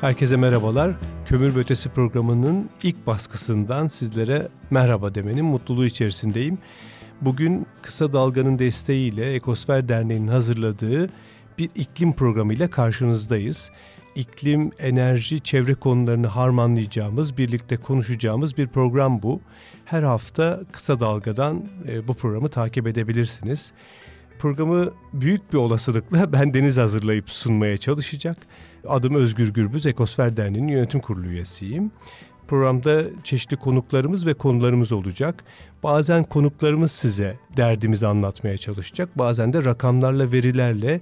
Herkese merhabalar. Kömür ve Ötesi programının ilk baskısından sizlere merhaba demenin mutluluğu içerisindeyim. Bugün Kısa Dalga'nın desteğiyle Ekosfer Derneği'nin hazırladığı bir iklim programıyla karşınızdayız. İklim, enerji, çevre konularını harmanlayacağımız, birlikte konuşacağımız bir program bu. Her hafta Kısa Dalga'dan e, bu programı takip edebilirsiniz. Programı büyük bir olasılıkla ben Deniz hazırlayıp sunmaya çalışacak. Adım Özgür Gürbüz, Ekosfer Derneği'nin yönetim kurulu üyesiyim. Programda çeşitli konuklarımız ve konularımız olacak. Bazen konuklarımız size derdimizi anlatmaya çalışacak. Bazen de rakamlarla, verilerle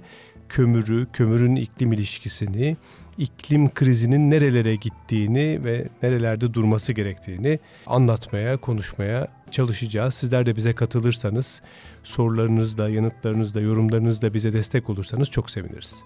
kömürü, kömürün iklim ilişkisini, iklim krizinin nerelere gittiğini ve nerelerde durması gerektiğini anlatmaya, konuşmaya çalışacağız. Sizler de bize katılırsanız, sorularınızla, yanıtlarınızla, yorumlarınızla bize destek olursanız çok seviniriz.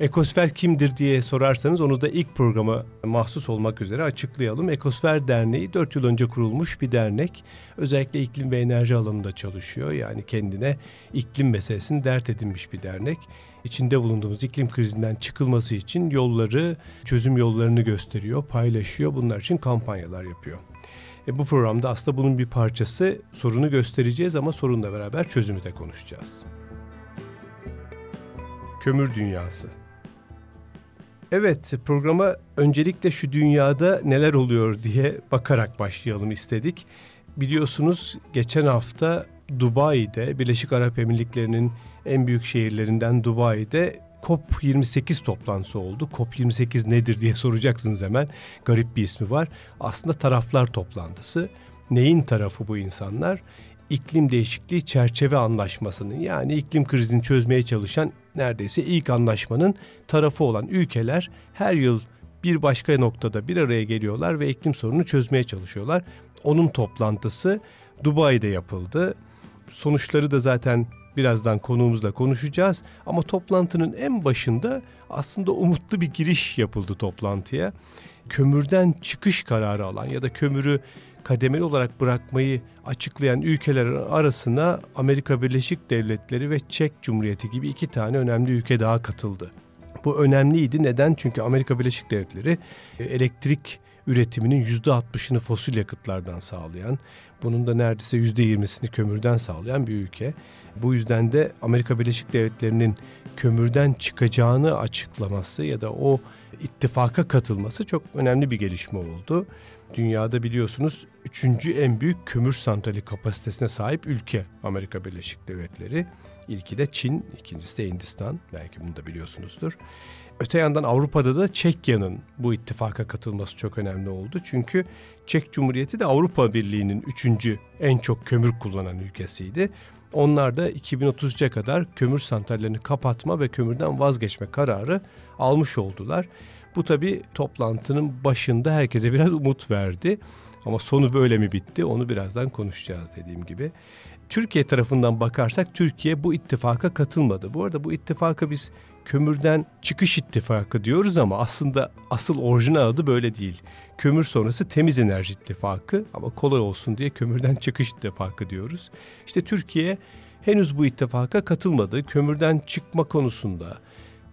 Ekosfer kimdir diye sorarsanız onu da ilk programa mahsus olmak üzere açıklayalım. Ekosfer Derneği 4 yıl önce kurulmuş bir dernek. Özellikle iklim ve enerji alanında çalışıyor. Yani kendine iklim meselesini dert edinmiş bir dernek. İçinde bulunduğumuz iklim krizinden çıkılması için yolları, çözüm yollarını gösteriyor, paylaşıyor. Bunlar için kampanyalar yapıyor. E bu programda aslında bunun bir parçası. Sorunu göstereceğiz ama sorunla beraber çözümü de konuşacağız. Kömür Dünyası Evet programa öncelikle şu dünyada neler oluyor diye bakarak başlayalım istedik. Biliyorsunuz geçen hafta Dubai'de Birleşik Arap Emirlikleri'nin en büyük şehirlerinden Dubai'de COP28 toplantısı oldu. COP28 nedir diye soracaksınız hemen. Garip bir ismi var. Aslında taraflar toplantısı. Neyin tarafı bu insanlar? İklim değişikliği çerçeve anlaşmasının yani iklim krizini çözmeye çalışan neredeyse ilk anlaşmanın tarafı olan ülkeler her yıl bir başka noktada bir araya geliyorlar ve iklim sorununu çözmeye çalışıyorlar. Onun toplantısı Dubai'de yapıldı. Sonuçları da zaten birazdan konuğumuzla konuşacağız. Ama toplantının en başında aslında umutlu bir giriş yapıldı toplantıya. Kömürden çıkış kararı alan ya da kömürü kademeli olarak bırakmayı açıklayan ülkeler arasına Amerika Birleşik Devletleri ve Çek Cumhuriyeti gibi iki tane önemli ülke daha katıldı. Bu önemliydi. Neden? Çünkü Amerika Birleşik Devletleri e, elektrik üretiminin %60'ını fosil yakıtlardan sağlayan, bunun da neredeyse %20'sini kömürden sağlayan bir ülke. Bu yüzden de Amerika Birleşik Devletleri'nin kömürden çıkacağını açıklaması ya da o ittifaka katılması çok önemli bir gelişme oldu. Dünyada biliyorsunuz üçüncü en büyük kömür santrali kapasitesine sahip ülke Amerika Birleşik Devletleri. İlki de Çin, ikincisi de Hindistan. Belki bunu da biliyorsunuzdur. Öte yandan Avrupa'da da Çekya'nın bu ittifaka katılması çok önemli oldu. Çünkü Çek Cumhuriyeti de Avrupa Birliği'nin üçüncü en çok kömür kullanan ülkesiydi. Onlar da 2030'a kadar kömür santrallerini kapatma ve kömürden vazgeçme kararı almış oldular. Bu tabi toplantının başında herkese biraz umut verdi. Ama sonu böyle mi bitti onu birazdan konuşacağız dediğim gibi. Türkiye tarafından bakarsak Türkiye bu ittifaka katılmadı. Bu arada bu ittifaka biz kömürden çıkış ittifakı diyoruz ama aslında asıl orijinal adı böyle değil. Kömür sonrası temiz enerji ittifakı ama kolay olsun diye kömürden çıkış ittifakı diyoruz. İşte Türkiye henüz bu ittifaka katılmadı. Kömürden çıkma konusunda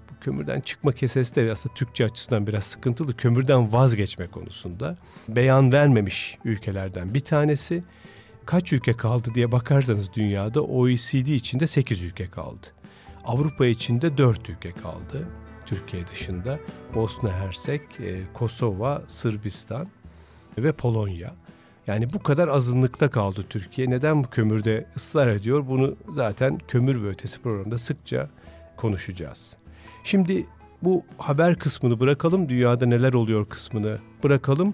bu kömürden çıkma kesesi de aslında Türkçe açısından biraz sıkıntılı. Kömürden vazgeçme konusunda beyan vermemiş ülkelerden bir tanesi. Kaç ülke kaldı diye bakarsanız dünyada OECD içinde 8 ülke kaldı. Avrupa içinde 4 ülke kaldı. Türkiye dışında Bosna Hersek, e, Kosova, Sırbistan ve Polonya. Yani bu kadar azınlıkta kaldı Türkiye. Neden bu kömürde ısrar ediyor? Bunu zaten kömür ve ötesi programda sıkça konuşacağız. Şimdi bu haber kısmını bırakalım, dünyada neler oluyor kısmını bırakalım.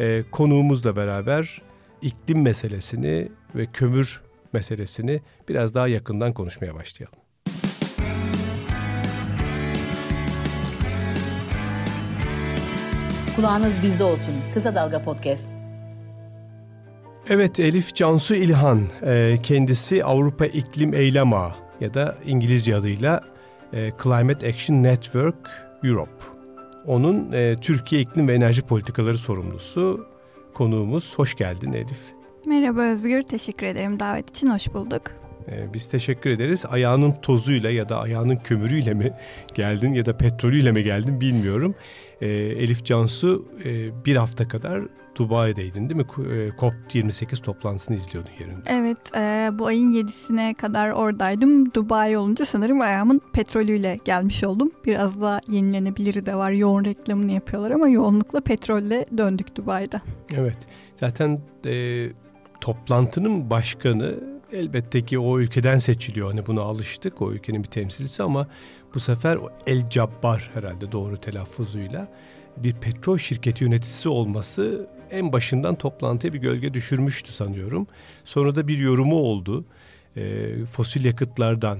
Ee, konuğumuzla beraber iklim meselesini ve kömür meselesini biraz daha yakından konuşmaya başlayalım. Kulağınız bizde olsun. Kısa Dalga Podcast. Evet Elif Cansu İlhan, e, kendisi Avrupa İklim Eylem Ağı ya da İngilizce adıyla e, Climate Action Network Europe. Onun e, Türkiye İklim ve Enerji Politikaları sorumlusu konuğumuz. Hoş geldin Elif. Merhaba Özgür, teşekkür ederim davet için, hoş bulduk. Ee, biz teşekkür ederiz. Ayağının tozuyla ya da ayağının kömürüyle mi geldin ya da petrolüyle mi geldin bilmiyorum. Ee, Elif Cansu e, bir hafta kadar Dubai'deydin değil mi? E, COP28 toplantısını izliyordun yerinde. Evet e, bu ayın 7'sine kadar oradaydım. Dubai olunca sanırım ayağımın petrolüyle gelmiş oldum. Biraz da yenilenebiliri de var. Yoğun reklamını yapıyorlar ama yoğunlukla petrolle döndük Dubai'de. Evet zaten e, toplantının başkanı elbette ki o ülkeden seçiliyor. Hani buna alıştık o ülkenin bir temsilcisi ama bu sefer El Cabbar herhalde doğru telaffuzuyla bir petrol şirketi yöneticisi olması en başından toplantıya bir gölge düşürmüştü sanıyorum. Sonra da bir yorumu oldu. E, fosil yakıtlardan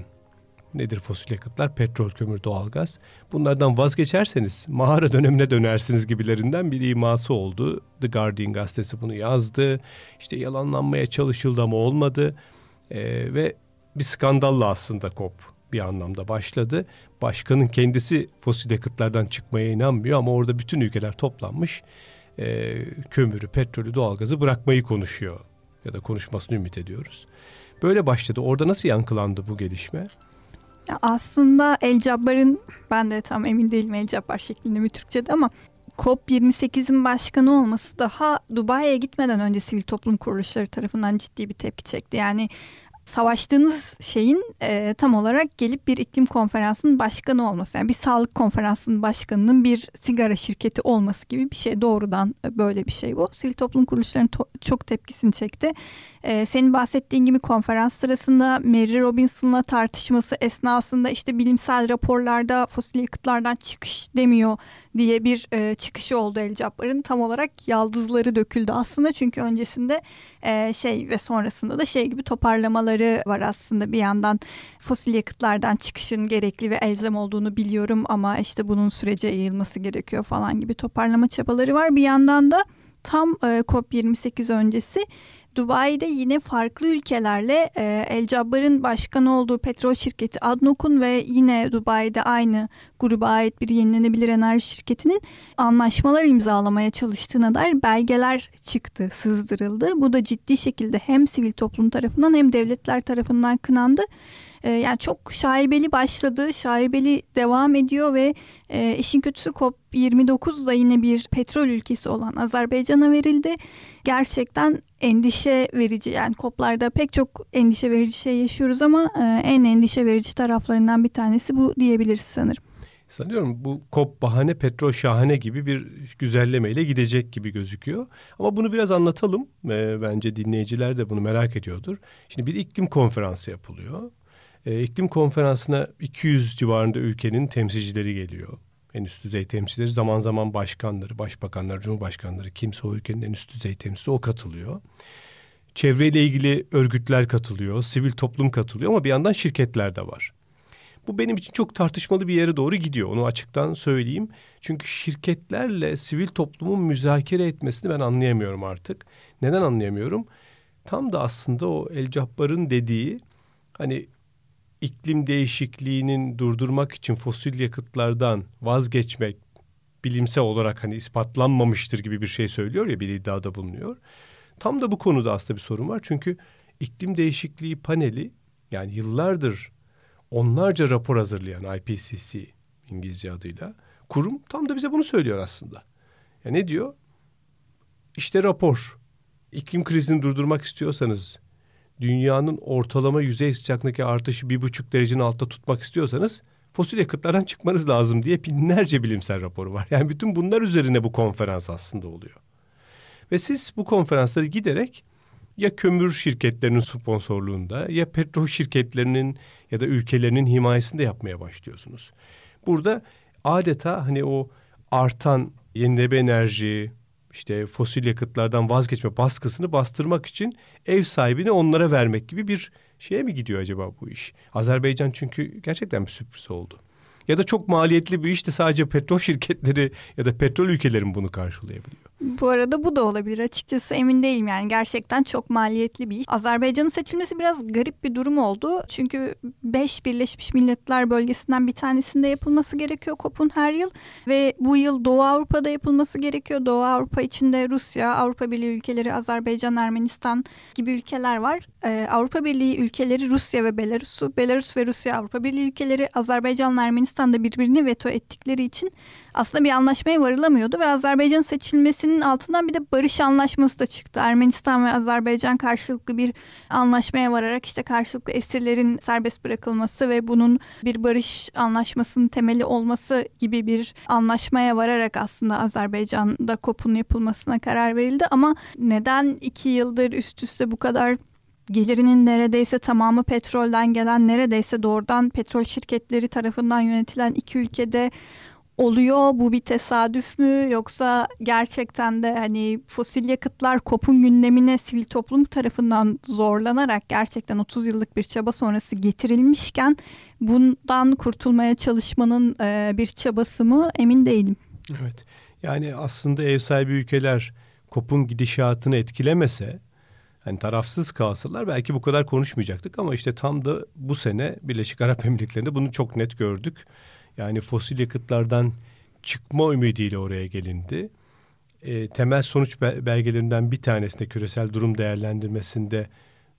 nedir fosil yakıtlar? Petrol, kömür, doğalgaz. Bunlardan vazgeçerseniz mağara dönemine dönersiniz gibilerinden bir iması oldu. The Guardian gazetesi bunu yazdı. İşte yalanlanmaya çalışıldı ama olmadı. E, ve bir skandalla aslında COP bir anlamda başladı. Başkanın kendisi fosil yakıtlardan çıkmaya inanmıyor ama orada bütün ülkeler toplanmış e, kömürü, petrolü, doğalgazı bırakmayı konuşuyor ya da konuşmasını ümit ediyoruz. Böyle başladı. Orada nasıl yankılandı bu gelişme? Aslında El Cabbar'ın ben de tam emin değilim El Cabbar şeklinde mi Türkçe'de ama COP28'in başkanı olması daha Dubai'ye gitmeden önce sivil toplum kuruluşları tarafından ciddi bir tepki çekti. Yani savaştığınız şeyin e, tam olarak gelip bir iklim konferansının başkanı olması. Yani bir sağlık konferansının başkanının bir sigara şirketi olması gibi bir şey. Doğrudan e, böyle bir şey bu. Sivil toplum kuruluşlarının to- çok tepkisini çekti. E, senin bahsettiğin gibi konferans sırasında Mary Robinson'la tartışması esnasında işte bilimsel raporlarda fosil yakıtlardan çıkış demiyor diye bir e, çıkışı oldu El Cabbar'ın. Tam olarak yaldızları döküldü aslında çünkü öncesinde e, şey ve sonrasında da şey gibi toparlamaları var aslında bir yandan fosil yakıtlardan çıkışın gerekli ve elzem olduğunu biliyorum ama işte bunun sürece yayılması gerekiyor falan gibi toparlama çabaları var. Bir yandan da tam e, COP28 öncesi Dubai'de yine farklı ülkelerle e, El Cabbar'ın başkan olduğu petrol şirketi ADNOC'un ve yine Dubai'de aynı gruba ait bir yenilenebilir enerji şirketinin anlaşmalar imzalamaya çalıştığına dair belgeler çıktı, sızdırıldı. Bu da ciddi şekilde hem sivil toplum tarafından hem devletler tarafından kınandı. E, yani çok şaibeli başladı, şaibeli devam ediyor ve e, işin kötüsü COP29 da yine bir petrol ülkesi olan Azerbaycan'a verildi. Gerçekten endişe verici yani COP'larda pek çok endişe verici şey yaşıyoruz ama e, en endişe verici taraflarından bir tanesi bu diyebiliriz sanırım. Sanıyorum bu kop bahane petrol şahane gibi bir güzellemeyle gidecek gibi gözüküyor. Ama bunu biraz anlatalım. E, bence dinleyiciler de bunu merak ediyordur. Şimdi bir iklim konferansı yapılıyor. E, iklim konferansına 200 civarında ülkenin temsilcileri geliyor. En üst düzey temsilcileri zaman zaman başkanları, başbakanlar, cumhurbaşkanları kimse o ülkenin en üst düzey temsilcisi o katılıyor. Çevreyle ilgili örgütler katılıyor, sivil toplum katılıyor ama bir yandan şirketler de var. Bu benim için çok tartışmalı bir yere doğru gidiyor. Onu açıktan söyleyeyim. Çünkü şirketlerle sivil toplumun müzakere etmesini ben anlayamıyorum artık. Neden anlayamıyorum? Tam da aslında o El Cabbar'ın dediği hani iklim değişikliğinin durdurmak için fosil yakıtlardan vazgeçmek bilimsel olarak hani ispatlanmamıştır gibi bir şey söylüyor ya bir iddiada bulunuyor. Tam da bu konuda aslında bir sorun var. Çünkü iklim değişikliği paneli yani yıllardır onlarca rapor hazırlayan IPCC İngilizce adıyla kurum tam da bize bunu söylüyor aslında. Ya ne diyor? İşte rapor. İklim krizini durdurmak istiyorsanız dünyanın ortalama yüzey sıcaklığındaki artışı bir buçuk derecenin altta tutmak istiyorsanız fosil yakıtlardan çıkmanız lazım diye binlerce bilimsel raporu var. Yani bütün bunlar üzerine bu konferans aslında oluyor. Ve siz bu konferansları giderek ya kömür şirketlerinin sponsorluğunda ya petrol şirketlerinin ya da ülkelerinin himayesinde yapmaya başlıyorsunuz. Burada adeta hani o artan yenilenebilir enerji, işte fosil yakıtlardan vazgeçme baskısını bastırmak için ev sahibini onlara vermek gibi bir şeye mi gidiyor acaba bu iş? Azerbaycan çünkü gerçekten bir sürpriz oldu. Ya da çok maliyetli bir işte sadece petrol şirketleri ya da petrol ülkelerin bunu karşılayabiliyor. Bu arada bu da olabilir. Açıkçası emin değilim yani. Gerçekten çok maliyetli bir iş. Azerbaycan'ın seçilmesi biraz garip bir durum oldu. Çünkü 5 Birleşmiş Milletler bölgesinden bir tanesinde yapılması gerekiyor KOP'un her yıl. Ve bu yıl Doğu Avrupa'da yapılması gerekiyor. Doğu Avrupa içinde Rusya, Avrupa Birliği ülkeleri, Azerbaycan, Ermenistan gibi ülkeler var. Ee, Avrupa Birliği ülkeleri Rusya ve Belarus'u, Belarus ve Rusya Avrupa Birliği ülkeleri Azerbaycan ve Ermenistan da birbirini veto ettikleri için aslında bir anlaşmaya varılamıyordu ve Azerbaycan seçilmesinin altından bir de barış anlaşması da çıktı. Ermenistan ve Azerbaycan karşılıklı bir anlaşmaya vararak işte karşılıklı esirlerin serbest bırakılması ve bunun bir barış anlaşmasının temeli olması gibi bir anlaşmaya vararak aslında Azerbaycan'da kopun yapılmasına karar verildi ama neden iki yıldır üst üste bu kadar gelirinin neredeyse tamamı petrolden gelen neredeyse doğrudan petrol şirketleri tarafından yönetilen iki ülkede oluyor? Bu bir tesadüf mü yoksa gerçekten de hani fosil yakıtlar kopun gündemine sivil toplum tarafından zorlanarak gerçekten 30 yıllık bir çaba sonrası getirilmişken bundan kurtulmaya çalışmanın e, bir çabası mı emin değilim. Evet. Yani aslında ev sahibi ülkeler kopun gidişatını etkilemese hani tarafsız kalsalar belki bu kadar konuşmayacaktık ama işte tam da bu sene Birleşik Arap Emirlikleri'nde bunu çok net gördük. Yani fosil yakıtlardan çıkma ümidiyle oraya gelindi. E, temel sonuç belgelerinden bir tanesinde küresel durum değerlendirmesinde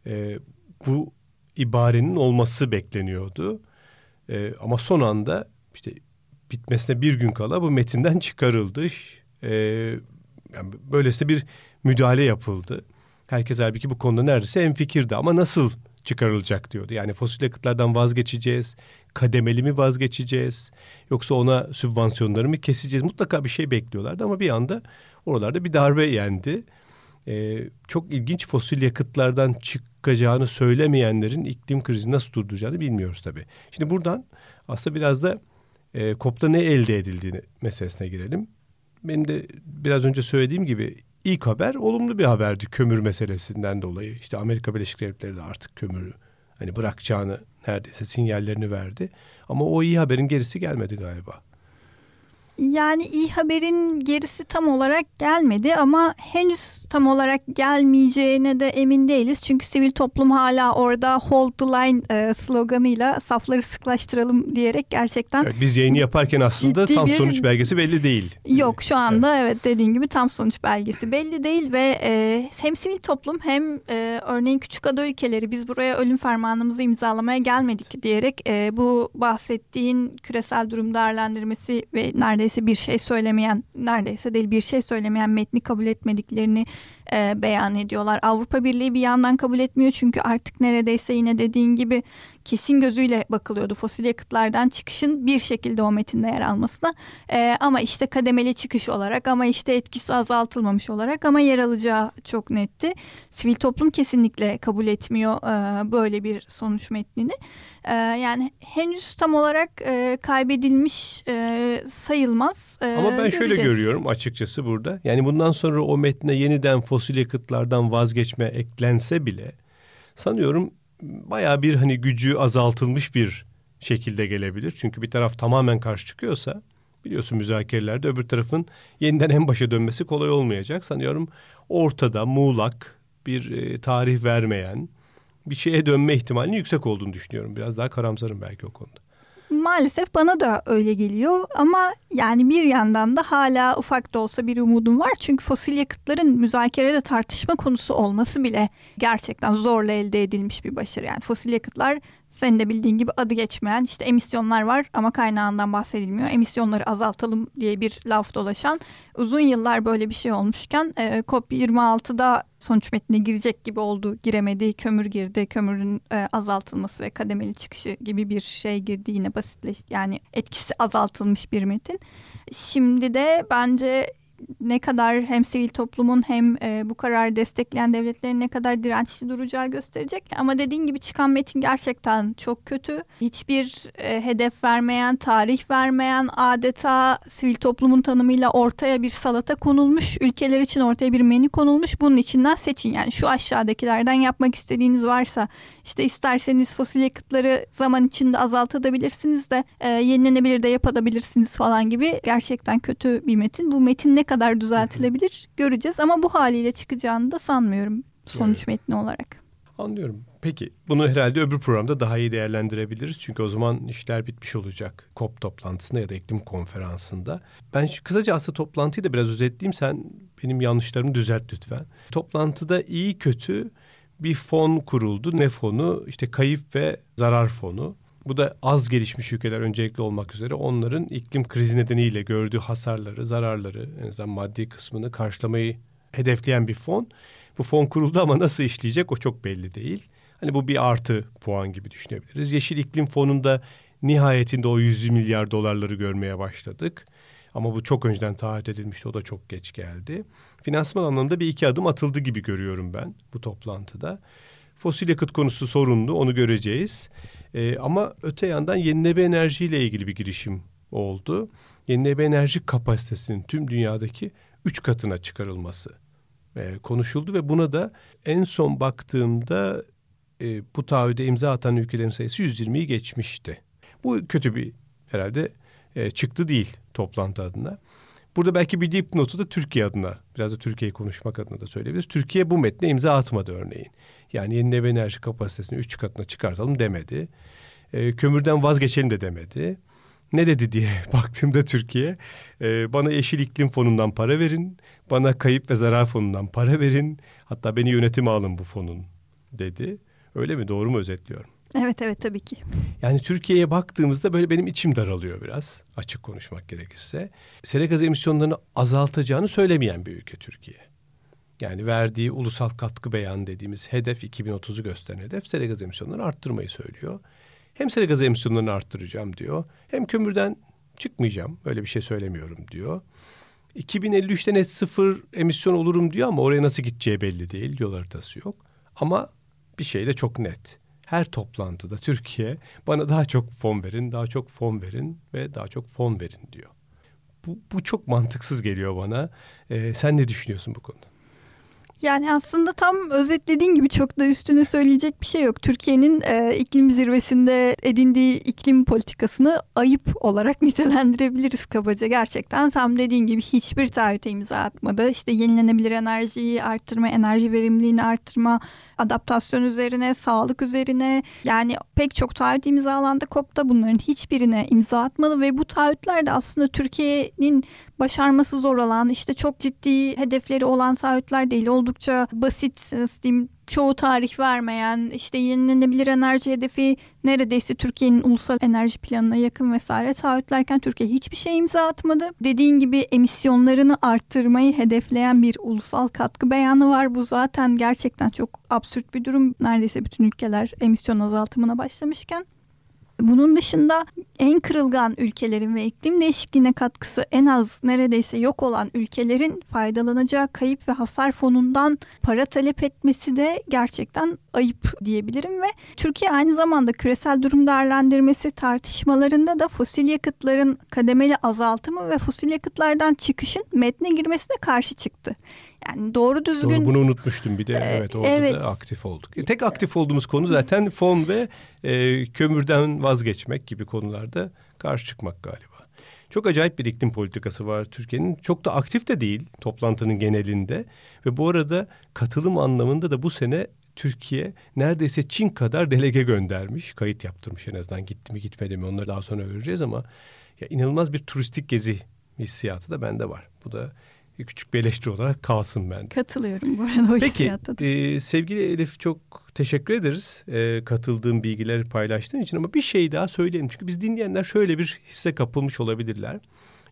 e, bu ibarenin olması bekleniyordu. E, ama son anda işte bitmesine bir gün kala bu metinden çıkarıldı. E, yani böylesi bir müdahale yapıldı. Herkes halbuki bu konuda neredeyse en fikirdi ama nasıl çıkarılacak diyordu. Yani fosil yakıtlardan vazgeçeceğiz, kademeli mi vazgeçeceğiz yoksa ona sübvansiyonları mı keseceğiz? Mutlaka bir şey bekliyorlardı ama bir anda oralarda bir darbe yendi. Ee, çok ilginç fosil yakıtlardan çıkacağını söylemeyenlerin iklim krizi nasıl durduracağını bilmiyoruz tabii. Şimdi buradan aslında biraz da e, COP'ta ne elde edildiğini meselesine girelim. Benim de biraz önce söylediğim gibi ilk haber olumlu bir haberdi kömür meselesinden dolayı. İşte Amerika Birleşik Devletleri de artık kömürü hani bırakacağını neredeyse sinyallerini verdi. Ama o iyi haberin gerisi gelmedi galiba. Yani iyi haberin gerisi tam olarak gelmedi ama henüz tam olarak gelmeyeceğine de emin değiliz. Çünkü sivil toplum hala orada hold the line e, sloganıyla safları sıklaştıralım diyerek gerçekten... Evet, biz yayını yaparken aslında tam bir... sonuç belgesi belli değil. Yok şu anda evet, evet dediğin gibi tam sonuç belgesi belli değil ve e, hem sivil toplum hem e, örneğin küçük ada ülkeleri biz buraya ölüm fermanımızı imzalamaya gelmedik diyerek e, bu bahsettiğin küresel durum değerlendirmesi ve neredeyse neredeyse bir şey söylemeyen, neredeyse değil bir şey söylemeyen metni kabul etmediklerini e, beyan ediyorlar. Avrupa Birliği bir yandan kabul etmiyor çünkü artık neredeyse yine dediğin gibi kesin gözüyle bakılıyordu fosil yakıtlardan çıkışın bir şekilde o metinde yer almasına. E, ama işte kademeli çıkış olarak ama işte etkisi azaltılmamış olarak ama yer alacağı çok netti. Sivil toplum kesinlikle kabul etmiyor e, böyle bir sonuç metnini. E, yani henüz tam olarak e, kaybedilmiş e, sayılmaz. E, ama ben göreceğiz. şöyle görüyorum açıkçası burada. Yani bundan sonra o metne yeniden fosil yakıtlardan vazgeçme eklense bile sanıyorum baya bir hani gücü azaltılmış bir şekilde gelebilir. Çünkü bir taraf tamamen karşı çıkıyorsa biliyorsun müzakerelerde öbür tarafın yeniden en başa dönmesi kolay olmayacak. Sanıyorum ortada muğlak bir e, tarih vermeyen bir şeye dönme ihtimalinin yüksek olduğunu düşünüyorum. Biraz daha karamsarım belki o konuda. Maalesef bana da öyle geliyor ama yani bir yandan da hala ufak da olsa bir umudum var. Çünkü fosil yakıtların müzakerede tartışma konusu olması bile gerçekten zorla elde edilmiş bir başarı. Yani fosil yakıtlar senin de bildiğin gibi adı geçmeyen işte emisyonlar var ama kaynağından bahsedilmiyor. Emisyonları azaltalım diye bir laf dolaşan uzun yıllar böyle bir şey olmuşken e, COP26'da sonuç metnine girecek gibi oldu. Giremedi, kömür girdi, kömürün e, azaltılması ve kademeli çıkışı gibi bir şey girdi yine basitleş yani etkisi azaltılmış bir metin. Şimdi de bence ne kadar hem sivil toplumun hem e, bu kararı destekleyen devletlerin ne kadar dirençli duracağı gösterecek. Ama dediğin gibi çıkan metin gerçekten çok kötü. Hiçbir e, hedef vermeyen, tarih vermeyen adeta sivil toplumun tanımıyla ortaya bir salata konulmuş. Ülkeler için ortaya bir menü konulmuş. Bunun içinden seçin. Yani şu aşağıdakilerden yapmak istediğiniz varsa işte isterseniz fosil yakıtları zaman içinde azaltabilirsiniz de e, yenilenebilir de yapabilirsiniz falan gibi gerçekten kötü bir metin. Bu metin ne kadar kadar düzeltilebilir göreceğiz ama bu haliyle çıkacağını da sanmıyorum sonuç evet. metni olarak. Anlıyorum. Peki bunu herhalde öbür programda daha iyi değerlendirebiliriz. Çünkü o zaman işler bitmiş olacak. COP toplantısında ya da iklim konferansında. Ben şu, kısaca aslında toplantıyı da biraz özetleyeyim. Sen benim yanlışlarımı düzelt lütfen. Toplantıda iyi kötü bir fon kuruldu. Ne fonu? İşte kayıp ve zarar fonu. Bu da az gelişmiş ülkeler öncelikli olmak üzere onların iklim krizi nedeniyle gördüğü hasarları, zararları, en azından maddi kısmını karşılamayı hedefleyen bir fon. Bu fon kuruldu ama nasıl işleyecek o çok belli değil. Hani bu bir artı puan gibi düşünebiliriz. Yeşil İklim Fonu'nda nihayetinde o 100 milyar dolarları görmeye başladık. Ama bu çok önceden taahhüt edilmişti. O da çok geç geldi. Finansman anlamında bir iki adım atıldı gibi görüyorum ben bu toplantıda. Fosil yakıt konusu sorunlu onu göreceğiz. Ee, ama öte yandan yenilenebilir enerjiyle ilgili bir girişim oldu. Yenilenebilir enerji kapasitesinin tüm dünyadaki üç katına çıkarılması e, konuşuldu ve buna da en son baktığımda e, bu taahhüde imza atan ülkelerin sayısı 120'yi geçmişti. Bu kötü bir herhalde e, çıktı değil toplantı adına. Burada belki bir dipnotu da Türkiye adına, biraz da Türkiye'yi konuşmak adına da söyleyebiliriz. Türkiye bu metne imza atmadı örneğin. Yani yenilenebilir enerji kapasitesini üç katına çıkartalım demedi. E, kömürden vazgeçelim de demedi. Ne dedi diye baktığımda Türkiye, e, bana Yeşil İklim Fonu'ndan para verin, bana kayıp ve zarar fonundan para verin, hatta beni yönetime alın bu fonun dedi. Öyle mi? Doğru mu özetliyorum? Evet evet tabii ki. Yani Türkiye'ye baktığımızda böyle benim içim daralıyor biraz açık konuşmak gerekirse. Sera gazı emisyonlarını azaltacağını söylemeyen bir ülke Türkiye. Yani verdiği ulusal katkı beyan dediğimiz hedef 2030'u gösteren hedef sera gazı emisyonlarını arttırmayı söylüyor. Hem sera gazı emisyonlarını arttıracağım diyor. Hem kömürden çıkmayacağım. Öyle bir şey söylemiyorum diyor. 2053'te net sıfır emisyon olurum diyor ama oraya nasıl gideceği belli değil. Yol haritası yok. Ama bir şey de çok net. Her toplantıda Türkiye bana daha çok fon verin, daha çok fon verin ve daha çok fon verin diyor. Bu, bu çok mantıksız geliyor bana. Ee, sen ne düşünüyorsun bu konuda? Yani aslında tam özetlediğin gibi çok da üstüne söyleyecek bir şey yok. Türkiye'nin e, iklim zirvesinde edindiği iklim politikasını ayıp olarak nitelendirebiliriz kabaca. Gerçekten tam dediğin gibi hiçbir taahhüte imza atmadı. İşte yenilenebilir enerjiyi arttırma, enerji verimliliğini arttırma, adaptasyon üzerine, sağlık üzerine. Yani pek çok taahhüt imzalandı COP'ta bunların hiçbirine imza atmadı ve bu taahhütler de aslında Türkiye'nin başarması zor olan işte çok ciddi hedefleri olan taahhütler değil. Oldukça basit diyeyim çoğu tarih vermeyen işte yenilenebilir enerji hedefi neredeyse Türkiye'nin ulusal enerji planına yakın vesaire taahhütlerken Türkiye hiçbir şey imza atmadı. Dediğin gibi emisyonlarını arttırmayı hedefleyen bir ulusal katkı beyanı var. Bu zaten gerçekten çok absürt bir durum. Neredeyse bütün ülkeler emisyon azaltımına başlamışken. Bunun dışında en kırılgan ülkelerin ve iklim değişikliğine katkısı en az neredeyse yok olan ülkelerin faydalanacağı kayıp ve hasar fonundan para talep etmesi de gerçekten ayıp diyebilirim ve Türkiye aynı zamanda küresel durum değerlendirmesi tartışmalarında da fosil yakıtların kademeli azaltımı ve fosil yakıtlardan çıkışın metne girmesine karşı çıktı. Yani doğru düzgün... Doğru, bunu unutmuştum bir de. Ee, evet orada evet. da aktif olduk. Tek aktif olduğumuz konu zaten fon ve e, kömürden vazgeçmek gibi konularda karşı çıkmak galiba. Çok acayip bir iklim politikası var Türkiye'nin. Çok da aktif de değil toplantının genelinde. Ve bu arada katılım anlamında da bu sene Türkiye neredeyse Çin kadar delege göndermiş. Kayıt yaptırmış en azından gitti mi gitmedi mi onları daha sonra göreceğiz ama ya inanılmaz bir turistik gezi hissiyatı da bende var. Bu da küçük bir eleştiri olarak kalsın ben. Katılıyorum bu arada o Peki e, sevgili Elif çok teşekkür ederiz e, katıldığım bilgileri paylaştığın için ama bir şey daha söyleyelim. Çünkü biz dinleyenler şöyle bir hisse kapılmış olabilirler.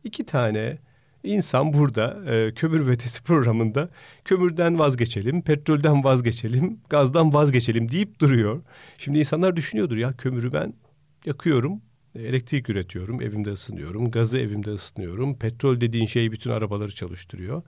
İki tane insan burada e, kömür ötesi programında kömürden vazgeçelim, petrolden vazgeçelim, gazdan vazgeçelim deyip duruyor. Şimdi insanlar düşünüyordur ya kömürü ben yakıyorum elektrik üretiyorum, evimde ısınıyorum, gazı evimde ısınıyorum. Petrol dediğin şey bütün arabaları çalıştırıyor.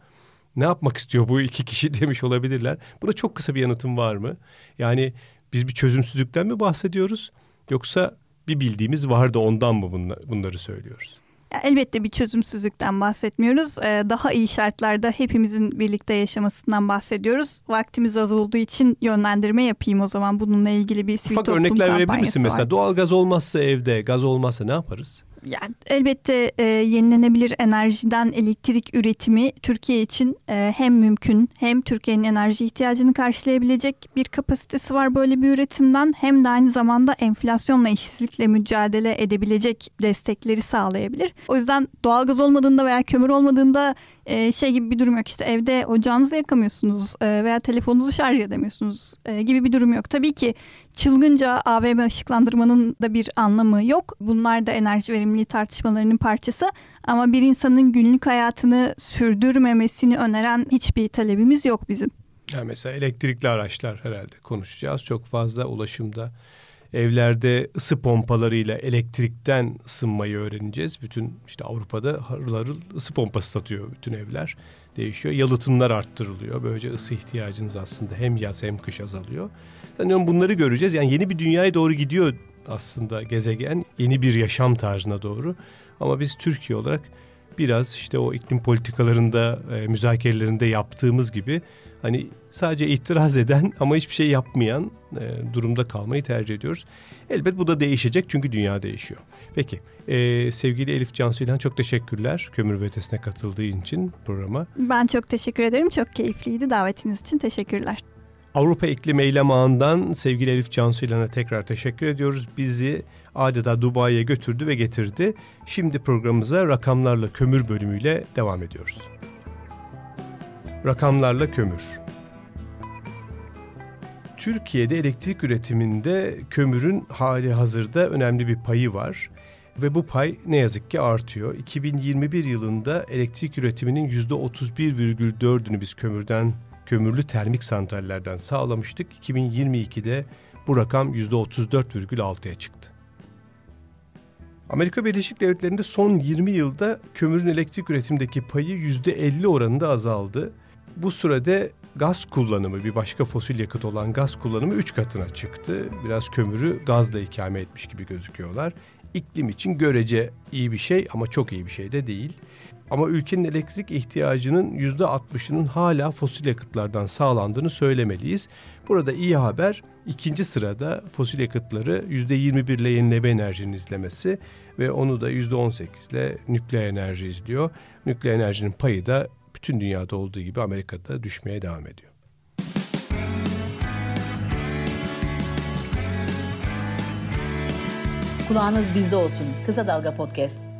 Ne yapmak istiyor bu iki kişi demiş olabilirler. Buna çok kısa bir yanıtım var mı? Yani biz bir çözümsüzlükten mi bahsediyoruz? Yoksa bir bildiğimiz var da ondan mı bunları söylüyoruz? Elbette bir çözümsüzlükten bahsetmiyoruz. Ee, daha iyi şartlarda hepimizin birlikte yaşamasından bahsediyoruz. Vaktimiz az olduğu için yönlendirme yapayım o zaman bununla ilgili bir sivil Ufak örnekler verebilir misin? Var. Mesela doğal gaz olmazsa evde, gaz olmazsa ne yaparız? Yani elbette e, yenilenebilir enerjiden elektrik üretimi Türkiye için e, hem mümkün hem Türkiye'nin enerji ihtiyacını karşılayabilecek bir kapasitesi var böyle bir üretimden hem de aynı zamanda enflasyonla işsizlikle mücadele edebilecek destekleri sağlayabilir. O yüzden doğalgaz olmadığında veya kömür olmadığında e, şey gibi bir durum yok işte evde ocağınızı yakamıyorsunuz e, veya telefonunuzu şarj edemiyorsunuz e, gibi bir durum yok. Tabii ki çılgınca AVM ışıklandırmanın da bir anlamı yok. Bunlar da enerji verimliliği tartışmalarının parçası. Ama bir insanın günlük hayatını sürdürmemesini öneren hiçbir talebimiz yok bizim. Yani mesela elektrikli araçlar herhalde konuşacağız. Çok fazla ulaşımda evlerde ısı pompalarıyla elektrikten ısınmayı öğreneceğiz. Bütün işte Avrupa'da harıl harıl ısı pompası satıyor bütün evler. Değişiyor. Yalıtımlar arttırılıyor. Böylece ısı ihtiyacınız aslında hem yaz hem kış azalıyor. Sanıyorum bunları göreceğiz. Yani yeni bir dünyaya doğru gidiyor aslında gezegen. Yeni bir yaşam tarzına doğru. Ama biz Türkiye olarak biraz işte o iklim politikalarında, e, müzakerelerinde yaptığımız gibi hani sadece itiraz eden ama hiçbir şey yapmayan e, durumda kalmayı tercih ediyoruz. Elbet bu da değişecek çünkü dünya değişiyor. Peki e, sevgili Elif Cansu İlhan çok teşekkürler kömür ve katıldığı için programa. Ben çok teşekkür ederim. Çok keyifliydi. Davetiniz için teşekkürler. Avrupa İklim Eylem Ağı'ndan sevgili Elif Cansu İlhan'a tekrar teşekkür ediyoruz. Bizi adeta Dubai'ye götürdü ve getirdi. Şimdi programımıza rakamlarla kömür bölümüyle devam ediyoruz. Rakamlarla kömür. Türkiye'de elektrik üretiminde kömürün hali hazırda önemli bir payı var ve bu pay ne yazık ki artıyor. 2021 yılında elektrik üretiminin %31,4'ünü biz kömürden kömürlü termik santrallerden sağlamıştık. 2022'de bu rakam %34,6'ya çıktı. Amerika Birleşik Devletleri'nde son 20 yılda kömürün elektrik üretimindeki payı %50 oranında azaldı. Bu sürede gaz kullanımı bir başka fosil yakıt olan gaz kullanımı 3 katına çıktı. Biraz kömürü gazla ikame etmiş gibi gözüküyorlar. İklim için görece iyi bir şey ama çok iyi bir şey de değil. Ama ülkenin elektrik ihtiyacının %60'ının hala fosil yakıtlardan sağlandığını söylemeliyiz. Burada iyi haber ikinci sırada fosil yakıtları %21 ile yenileme enerjinin izlemesi ve onu da %18 ile nükleer enerji izliyor. Nükleer enerjinin payı da bütün dünyada olduğu gibi Amerika'da düşmeye devam ediyor. Kulağınız bizde olsun. Kısa Dalga Podcast.